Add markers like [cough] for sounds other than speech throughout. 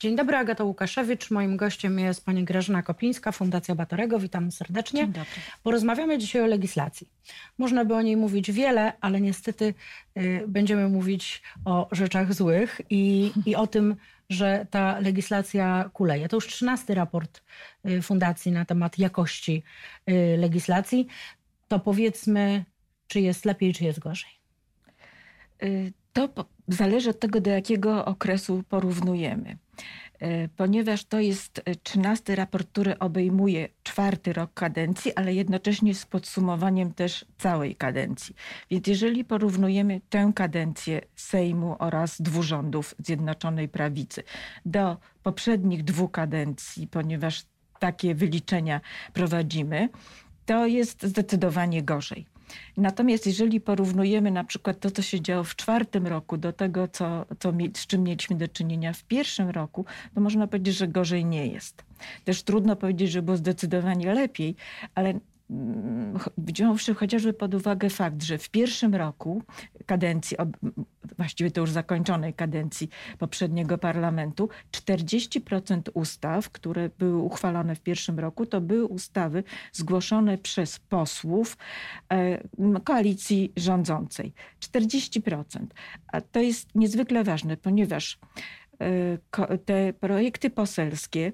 Dzień dobry, Agata Łukaszewicz. Moim gościem jest pani Grażyna Kopińska, Fundacja Batorego. Witam serdecznie. Dzień dobry. Porozmawiamy dzisiaj o legislacji. Można by o niej mówić wiele, ale niestety y, będziemy mówić o rzeczach złych i, i o tym, że ta legislacja kuleje. To już trzynasty raport y, Fundacji na temat jakości y, legislacji. To powiedzmy, czy jest lepiej, czy jest gorzej. To zależy od tego, do jakiego okresu porównujemy. Y, Ponieważ to jest trzynasty raport, który obejmuje czwarty rok kadencji, ale jednocześnie z podsumowaniem też całej kadencji. Więc jeżeli porównujemy tę kadencję Sejmu oraz dwóch rządów Zjednoczonej Prawicy do poprzednich dwóch kadencji, ponieważ takie wyliczenia prowadzimy, to jest zdecydowanie gorzej. Natomiast jeżeli porównujemy na przykład to, co się działo w czwartym roku do tego, co, co, z czym mieliśmy do czynienia w pierwszym roku, to można powiedzieć, że gorzej nie jest. Też trudno powiedzieć, że było zdecydowanie lepiej, ale mm, wziąwszy chociażby pod uwagę fakt, że w pierwszym roku kadencji, właściwie to już zakończonej kadencji poprzedniego parlamentu, 40% ustaw, które były uchwalone w pierwszym roku, to były ustawy zgłoszone przez posłów e, koalicji rządzącej. 40%. A to jest niezwykle ważne, ponieważ e, te projekty poselskie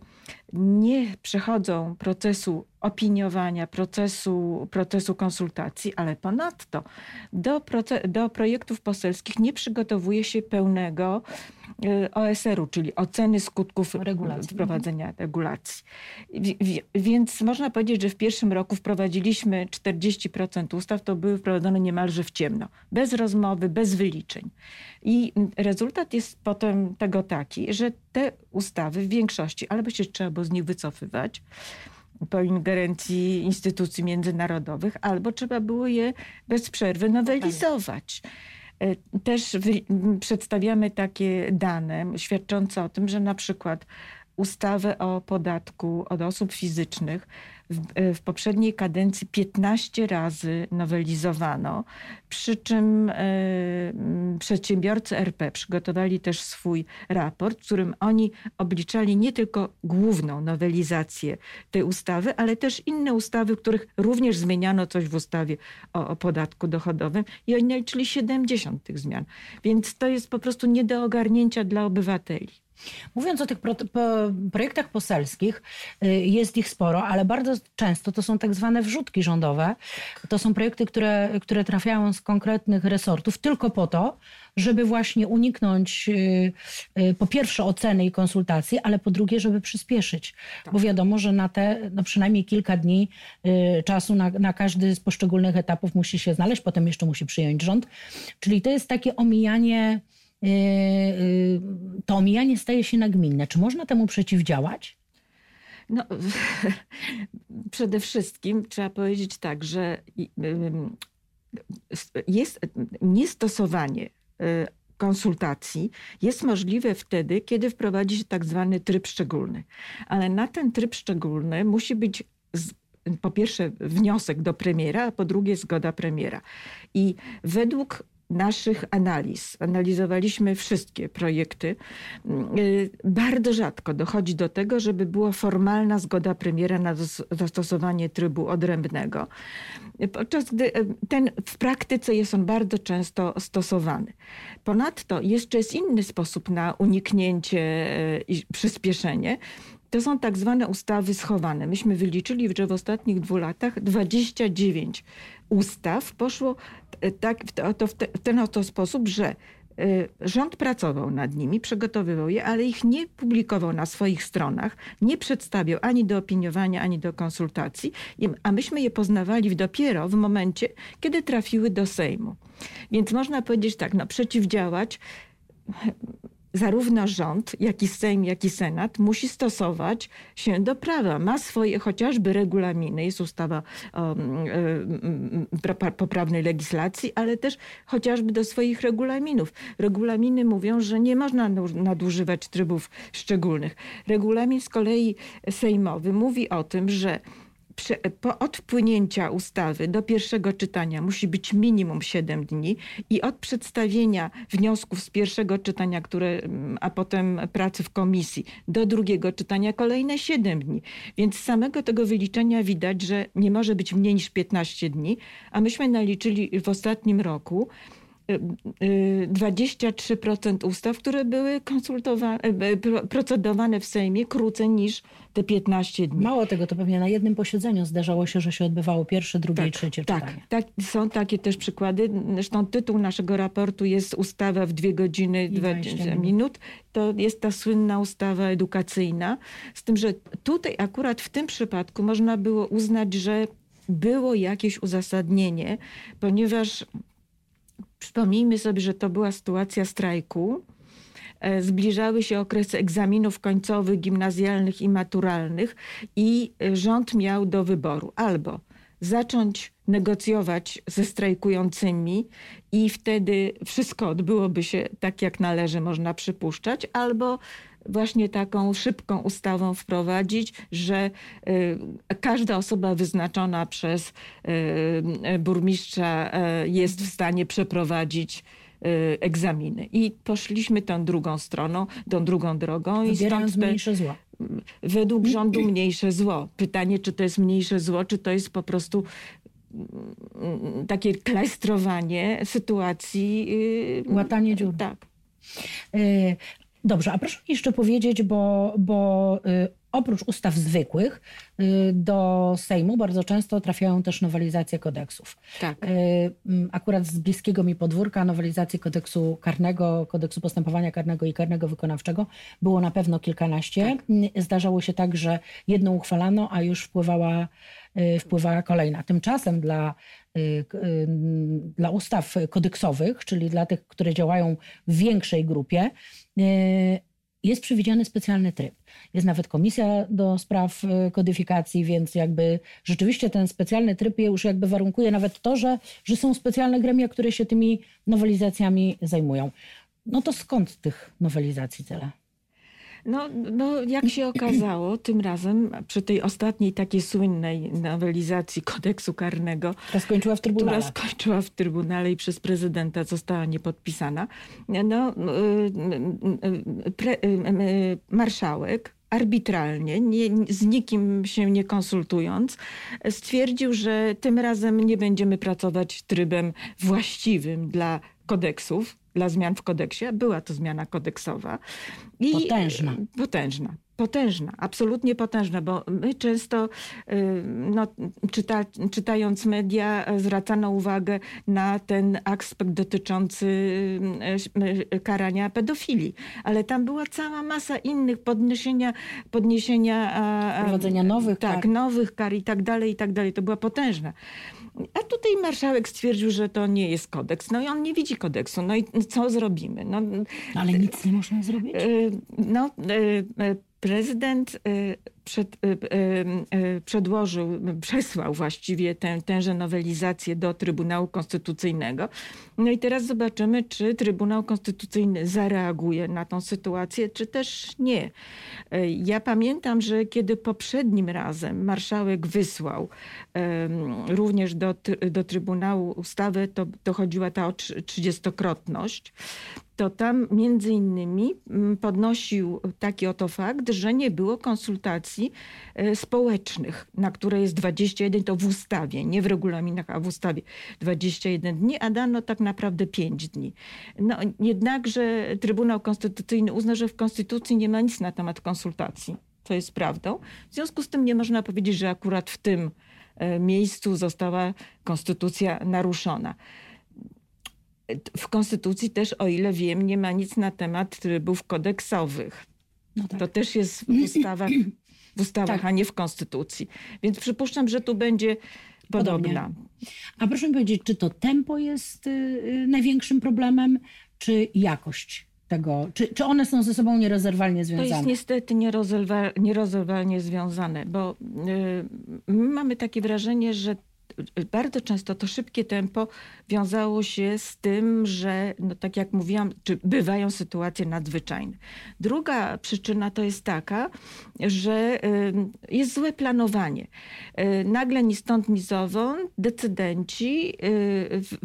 nie przechodzą procesu opiniowania, procesu, procesu konsultacji, ale ponadto do, do projektów poselskich nie przygotowuje się pełnego e, OSR-u, czyli oceny skutków Regulacji. wprowadzenia regulacji. Wi- wi- Więc można powiedzieć, że w pierwszym roku wprowadziliśmy 40% ustaw, to były wprowadzone niemalże w ciemno, bez rozmowy, bez wyliczeń. I rezultat jest potem tego taki, że te ustawy w większości albo się trzeba było z nich wycofywać, po ingerencji instytucji międzynarodowych, albo trzeba było je bez przerwy nowelizować. E, Też przedstawiamy takie dane świadczące o tym, że na przykład ustawę o podatku od osób fizycznych w, e, w poprzedniej kadencji 15 razy nowelizowano, przy czym e, przedsiębiorcy RP przygotowali też swój raport, w którym oni obliczali nie tylko główną nowelizację tej ustawy, ale też inne ustawy, w których również zmieniano coś w ustawie o, o podatku dochodowym i oni naliczyli 70 tych zmian. Więc to jest po prostu nie do ogarnięcia dla obywateli. Mówiąc o tych pro, po, projektach poselskich, y, jest ich sporo, ale bardzo często to są tak zwane wrzutki rządowe. To są projekty, które, które trafiają z konkretnych resortów tylko po to, żeby właśnie uniknąć y, y, po pierwsze oceny i konsultacji, ale po drugie, żeby przyspieszyć. Bo wiadomo, że na te no przynajmniej kilka dni czasu na, na każdy z poszczególnych etapów musi się znaleźć, potem jeszcze musi przyjąć rząd. Czyli to jest takie omijanie to omijanie staje się nagminne. Czy można temu przeciwdziałać? No, [laughs] przede wszystkim trzeba powiedzieć tak, że ym, jest niestosowanie y, konsultacji jest możliwe wtedy, kiedy wprowadzi się tak zwany tryb szczególny. Ale na ten tryb szczególny musi być po pierwsze wniosek do premiera, a po drugie zgoda premiera. I według naszych analiz, analizowaliśmy wszystkie projekty, y, bardzo rzadko dochodzi do tego, żeby była formalna zgoda premiera na zas- zastosowanie trybu odrębnego. Podczas gdy y, ten w praktyce jest on bardzo często stosowany. Ponadto jeszcze jest inny sposób na uniknięcie y, i przyspieszenie. To są tak zwane ustawy schowane. Myśmy wyliczyli, że w ostatnich dwóch latach 29 ustaw poszło e, tak, to w, te, w ten oto sposób, że e, rząd pracował nad nimi, przygotowywał je, ale ich nie publikował na swoich stronach, nie przedstawiał ani do opiniowania, ani do konsultacji, a myśmy je poznawali dopiero w momencie, kiedy trafiły do Sejmu. Więc można powiedzieć tak, no przeciwdziałać zarówno rząd, jak i Sejm, jak i Senat musi stosować się do prawa. Ma swoje chociażby regulaminy, jest ustawa o mm, mm, pra- poprawnej legislacji, ale też chociażby do swoich regulaminów. Regulaminy mówią, że nie można nadużywać trybów szczególnych. Regulamin z kolei sejmowy mówi o tym, że od wpłynięcia ustawy do pierwszego czytania musi być minimum 7 dni i od przedstawienia wniosków z pierwszego czytania, które, mm, a potem pracy w komisji do drugiego czytania kolejne 7 dni. Więc z samego tego wyliczenia widać, że nie może być mniej niż 15 dni, a myśmy naliczyli w ostatnim roku 23% ustaw, które były konsultowane, procedowane w Sejmie krócej niż te 15 dni. Mało tego, to pewnie na jednym posiedzeniu zdarzało się, że się odbywało pierwsze, drugie tak, i trzecie tak, czytanie. Tak, są takie też przykłady. Zresztą tytuł naszego raportu jest ustawa w dwie godziny 20 minut. To jest ta słynna ustawa edukacyjna. Z tym, że tutaj akurat w tym przypadku można było uznać, że było jakieś uzasadnienie, ponieważ Przypomnijmy sobie, że to była sytuacja strajku. E, zbliżały się okresy egzaminów końcowych, gimnazjalnych i maturalnych, i rząd miał do wyboru albo zacząć negocjować ze strajkującymi i wtedy wszystko odbyłoby się tak, jak należy, można przypuszczać, albo właśnie taką szybką ustawą wprowadzić, że y, każda osoba wyznaczona przez y, burmistrza y, jest w stanie przeprowadzić egzaminy. I poszliśmy tą drugą stroną, tą drugą drogą. Wybierając i mniejsze zło. Według rządu mniejsze zło. Pytanie, czy to jest mniejsze zło, czy to jest po prostu mm, takie klajstrowanie sytuacji. Łatanie dziur. Tak. Dobrze, a proszę jeszcze powiedzieć, bo, bo y, oprócz ustaw zwykłych y, do Sejmu bardzo często trafiają też nowelizacje kodeksów. Tak. Y, akurat z bliskiego mi podwórka nowelizacji kodeksu karnego, kodeksu postępowania karnego i karnego wykonawczego było na pewno kilkanaście. Tak. Zdarzało się tak, że jedną uchwalano, a już wpływała, wpływała kolejna. Tymczasem dla dla ustaw kodeksowych, czyli dla tych, które działają w większej grupie, E, jest przewidziany specjalny tryb. Jest nawet komisja do spraw kodyfikacji, więc jakby rzeczywiście ten specjalny tryb już jakby warunkuje nawet to, że, że są specjalne gremia, które się tymi nowelizacjami zajmują. No to skąd tych nowelizacji tyle? No, no, jak się okazało, tym razem przy tej ostatniej takiej słynnej nowelizacji kodeksu karnego, która skończyła w Trybunale, która skończyła w Trybunale i przez prezydenta została niepodpisana, no, y, y, pre, y, marszałek arbitralnie, nie, z nikim się nie konsultując, stwierdził, że tym razem nie będziemy pracować trybem właściwym dla kodeksów, dla zmian w kodeksie. Była to zmiana kodeksowa. I potężna. Potężna. Potężna, absolutnie potężna, bo my często y, no, czyta, czytając media zwracano uwagę na ten aspekt dotyczący y, y, karania pedofilii, ale tam była cała masa innych podniesienia, podniesienia wprowadzenia nowych tak, kar. nowych kar i tak dalej, i tak dalej. To była potężna. A tutaj marszałek stwierdził, że to nie jest kodeks. No i on nie widzi kodeksu. No i co zrobimy? No, Ale nic nie można zrobić? No, prezydent przed, przedłożył, przesłał właściwie tę, tęże nowelizację do Trybunału Konstytucyjnego. No i teraz zobaczymy, czy Trybunał Konstytucyjny zareaguje na tą sytuację, czy też nie. Ja pamiętam, że kiedy poprzednim razem marszałek wysłał również do, do Trybunału ustawę, to dochodziła ta o trzydziestokrotność, to tam między innymi mm, podnosił taki oto fakt, że nie było konsultacji e, społecznych, na które jest 21, to w ustawie, nie w regulaminach, a w ustawie 21 dni, a dano tak naprawdę 5 dni. No, jednakże Trybunał Konstytucyjny uzna, że w Konstytucji nie ma nic na temat konsultacji, co jest prawdą. W związku z tym nie można powiedzieć, że akurat w tym e, miejscu została konstytucja naruszona. W Konstytucji też, o ile wiem, nie ma nic na temat trybów kodeksowych. No tak. To też jest w ustawach, [clears throat] w ustawach tak. a nie w Konstytucji. Więc przypuszczam, że tu będzie podobna. A proszę mi powiedzieć, czy to tempo jest y, największym problemem, czy jakość? Tego, czy, czy one są ze sobą nierozerwalnie związane? To jest niestety nierozerwalnie związane, bo y, my mamy takie wrażenie, że bardzo często to szybkie tempo wiązało się z tym, że, no tak jak mówiłam, czy bywają sytuacje nadzwyczajne. Druga przyczyna to jest taka, że jest złe planowanie. Nagle ni stąd, ni zowąd decydenci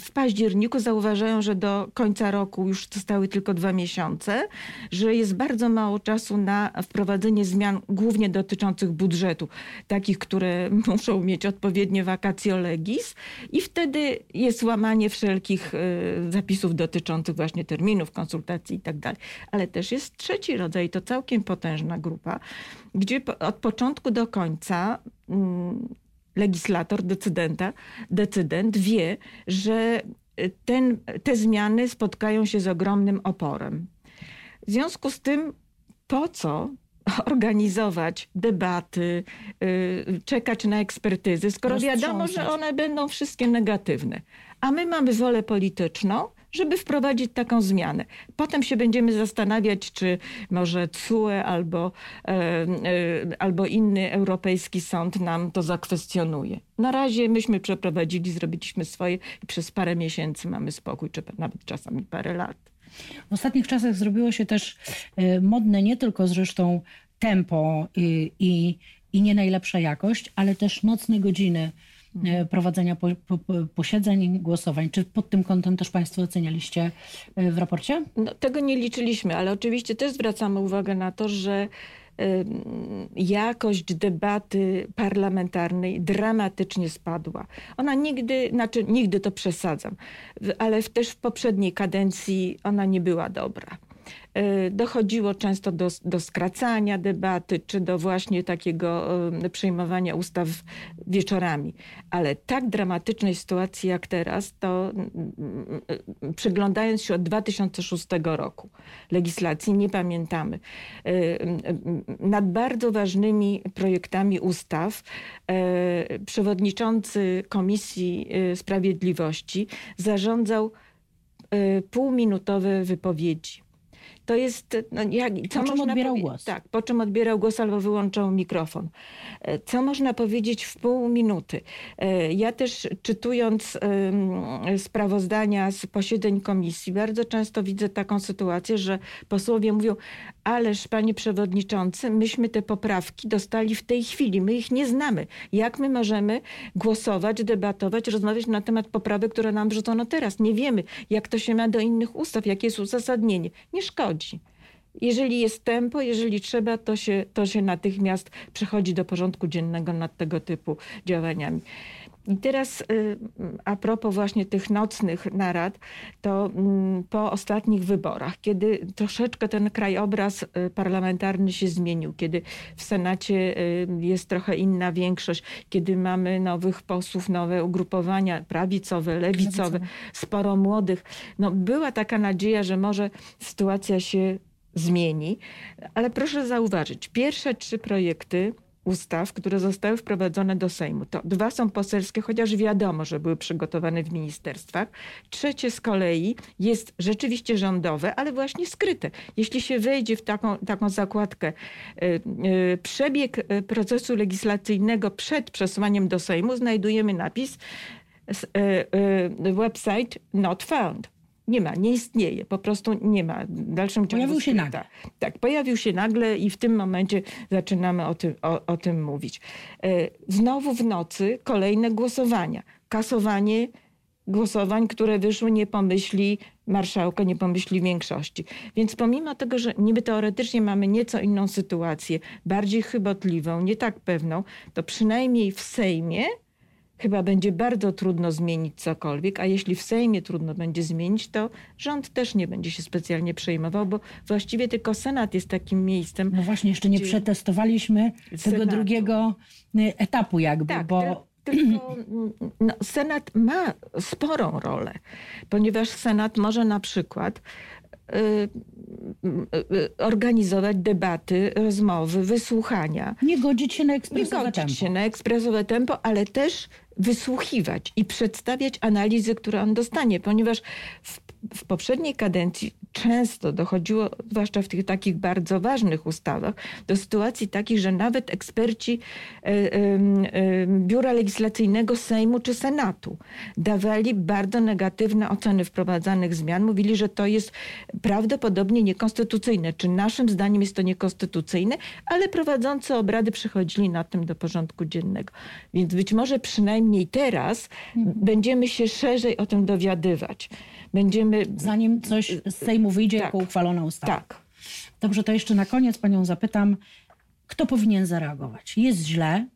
w październiku zauważają, że do końca roku już zostały tylko dwa miesiące, że jest bardzo mało czasu na wprowadzenie zmian, głównie dotyczących budżetu, takich, które [laughs] muszą mieć odpowiednie vacatio legis i wtedy jest łamanie wszelkich e, zapisów dotyczących właśnie terminów, konsultacji i tak. Ale też jest trzeci rodzaj, to całkiem potężna grupa, gdzie od początku do końca mm, legislator, decydenta, decydent wie, że ten, te zmiany spotkają się z ogromnym oporem. W związku z tym, po co organizować debaty, y, czekać na ekspertyzy, skoro wiadomo, że one będą wszystkie negatywne. A my mamy wolę polityczną, żeby wprowadzić taką zmianę. Potem się będziemy zastanawiać, czy może CUE albo, e, e, albo inny europejski sąd nam to zakwestionuje. Na razie myśmy przeprowadzili, zrobiliśmy swoje i przez parę miesięcy mamy spokój, czy nawet czasami parę lat. W ostatnich czasach zrobiło się też e, modne nie tylko zresztą tempo i, i, i nie najlepsza jakość, ale też nocne godziny e, prowadzenia po, po, posiedzeń, głosowań. Czy pod tym kątem też Państwo ocenialiście e, w raporcie? No, tego nie liczyliśmy, ale oczywiście też zwracamy uwagę na to, że jakość debaty parlamentarnej dramatycznie spadła. Ona nigdy, znaczy nigdy to przesadzam, ale też w poprzedniej kadencji ona nie była dobra. E, dochodziło często do, do skracania debaty, czy do właśnie takiego e, przyjmowania ustaw wieczorami. Ale tak dramatycznej sytuacji jak teraz, to przyglądając się od 2006 roku legislacji, nie pamiętamy. Nad bardzo ważnymi projektami ustaw przewodniczący Komisji Sprawiedliwości zarządzał półminutowe wypowiedzi to jest, no, jak, co po czym odbierał głos. Tak, po czym odbierał głos albo wyłączał mikrofon. E, co można powiedzieć w pół minuty? E, ja też czytując sprawozdania z posiedzeń komisji, bardzo często widzę taką sytuację, że posłowie mówią, ależ panie przewodniczący, myśmy te poprawki dostali w tej chwili, my ich nie znamy. Jak my możemy głosować, debatować, rozmawiać na temat poprawek, które nam wrzucono teraz? Nie wiemy, jak to się ma do innych ustaw, jakie jest uzasadnienie. Nie szkodzi. Jeżeli jest tempo, jeżeli trzeba, to się, to się natychmiast przechodzi do porządku dziennego nad tego typu działaniami. I teraz y, a propos właśnie tych nocnych narad, to mm, po ostatnich wyborach, kiedy troszeczkę ten krajobraz y, parlamentarny się zmienił, kiedy w Senacie y, jest trochę inna większość, kiedy mamy nowych posłów, nowe ugrupowania prawicowe, lewicowe, sporo młodych, no była taka nadzieja, że może sytuacja się zmieni, ale proszę zauważyć, pierwsze trzy projekty ustaw, które zostały wprowadzone do Sejmu. To dwa są poselskie, chociaż wiadomo, że były przygotowane w ministerstwach. Trzecie z kolei jest rzeczywiście rządowe, ale właśnie skryte. Jeśli się wejdzie w taką, taką zakładkę y, y, przebieg y, procesu legislacyjnego przed przesłaniem do Sejmu, znajdujemy napis website not found nie ma, nie istnieje, po prostu nie ma. W dalszym ciągu pojawił się nagle. Tak, pojawił się nagle i w tym momencie zaczynamy o tym, o, o tym mówić. E, znowu w nocy kolejne głosowania. Kasowanie głosowań, które wyszły nie pomyśli marszałka, nie pomyśli większości. Więc pomimo tego, że niby teoretycznie mamy nieco inną sytuację, bardziej chybotliwą, nie tak pewną, to przynajmniej w Sejmie chyba będzie bardzo trudno zmienić cokolwiek, a jeśli w Sejmie trudno będzie zmienić, to rząd też nie będzie się specjalnie przejmował, bo właściwie tylko Senat jest takim miejscem. No właśnie, jeszcze nie przetestowaliśmy Senatu. tego drugiego y, etapu jakby, tak, bo... Tylko no, Senat ma sporą rolę, ponieważ Senat może na przykład organizować debaty, rozmowy, wysłuchania. Nie godzić się na ekspresowe Nie godzić tempo. się na ekspresowe tempo, ale też wysłuchiwać i przedstawiać analizy, które on dostanie, ponieważ w, w poprzedniej kadencji często dochodziło, zwłaszcza w tych takich bardzo ważnych ustawach, do sytuacji takich, że nawet eksperci e, e, Biura Legislacyjnego Sejmu czy Senatu dawali bardzo negatywne oceny wprowadzanych zmian. Mówili, że to jest prawdopodobnie niekonstytucyjne. Czy naszym zdaniem jest to niekonstytucyjne, ale prowadzący obrady przechodzili na tym do porządku dziennego. Więc być może przynajmniej teraz mhm. będziemy się szerzej o tym dowiadywać. Będziemy... Zanim coś z Sejmu wyjdzie tak, jako uchwalona ustawa. Tak. Dobrze, to jeszcze na koniec panią zapytam, kto powinien zareagować? Jest źle,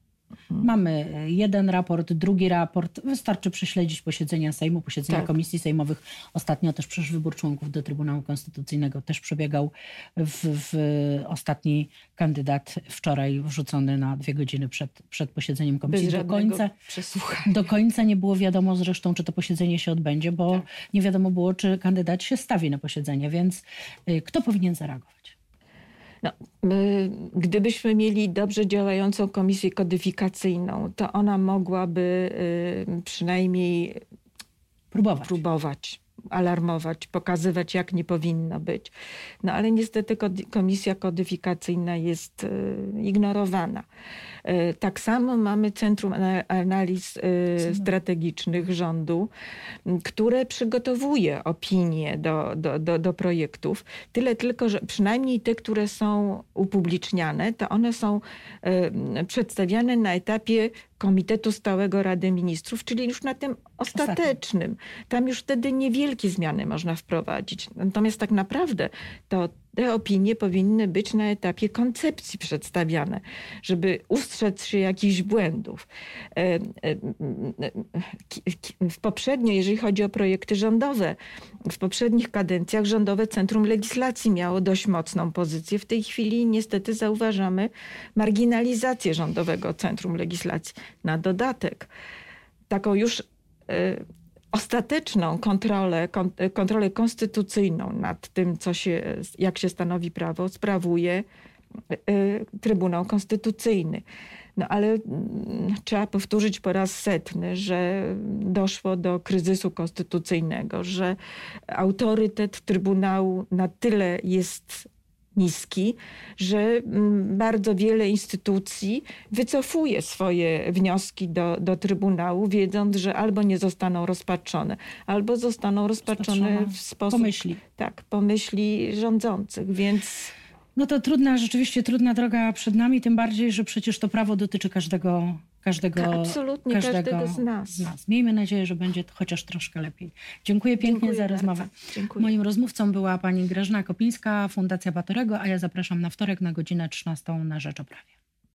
Mamy jeden raport, drugi raport. Wystarczy prześledzić posiedzenia Sejmu, posiedzenia tak. komisji sejmowych. Ostatnio też przecież wybór członków do Trybunału Konstytucyjnego też przebiegał w, w ostatni kandydat wczoraj wrzucony na dwie godziny przed, przed posiedzeniem komisji. do końca, do końca nie było wiadomo zresztą, czy to posiedzenie się odbędzie, bo tak. nie wiadomo było, czy kandydat się stawi na posiedzenie, więc y, kto powinien zareagować? No, my, gdybyśmy mieli dobrze działającą komisję kodyfikacyjną, to ona mogłaby y, przynajmniej próbować. próbować alarmować, pokazywać, jak nie powinno być. No ale niestety komisja kodyfikacyjna jest y, ignorowana. Y, tak samo mamy Centrum Analiz y, Strategicznych rządu, które przygotowuje opinie do, do, do, do projektów. Tyle tylko, że przynajmniej te, które są upubliczniane, to one są przedstawiane na etapie Komitetu Stałego Rady Ministrów, czyli już na tym ostatecznym. Tam już wtedy niewielkie zmiany można wprowadzić. Natomiast tak naprawdę to te opinie powinny być na etapie koncepcji przedstawiane, żeby ustrzec się jakichś błędów. E, e, w poprzednio, jeżeli chodzi o projekty rządowe, w poprzednich kadencjach Rządowe Centrum Legislacji miało dość mocną pozycję. W tej chwili niestety zauważamy marginalizację Rządowego Centrum Legislacji. Na dodatek, taką już e, ostateczną kontrolę, kontrolę konstytucyjną nad tym, co się, jak się stanowi prawo, sprawuje y, Trybunał Konstytucyjny. No ale mm, trzeba powtórzyć po raz setny, że doszło do kryzysu konstytucyjnego, że autorytet Trybunału na tyle jest niski, że mm, bardzo wiele instytucji wycofuje swoje wnioski do, do Trybunału, wiedząc, że albo nie zostaną rozpatrzone, albo zostaną rozpatrzone w sposób... Pomyśli. Tak, pomyśli rządzących, więc... No to trudna, rzeczywiście trudna droga przed nami, tym bardziej, że przecież to prawo dotyczy każdego, każdego, Absolutnie każdego, każdego z, nas. z, nas. Miejmy nadzieję, że będzie to chociaż troszkę lepiej. Dziękuję pięknie Dziękuję za rozmowę. Moim rozmówcą była pani Grażyna Kopińska, Fundacja Batorego, a ja zapraszam na wtorek na godzinę 13 na Rzecz o Prawie.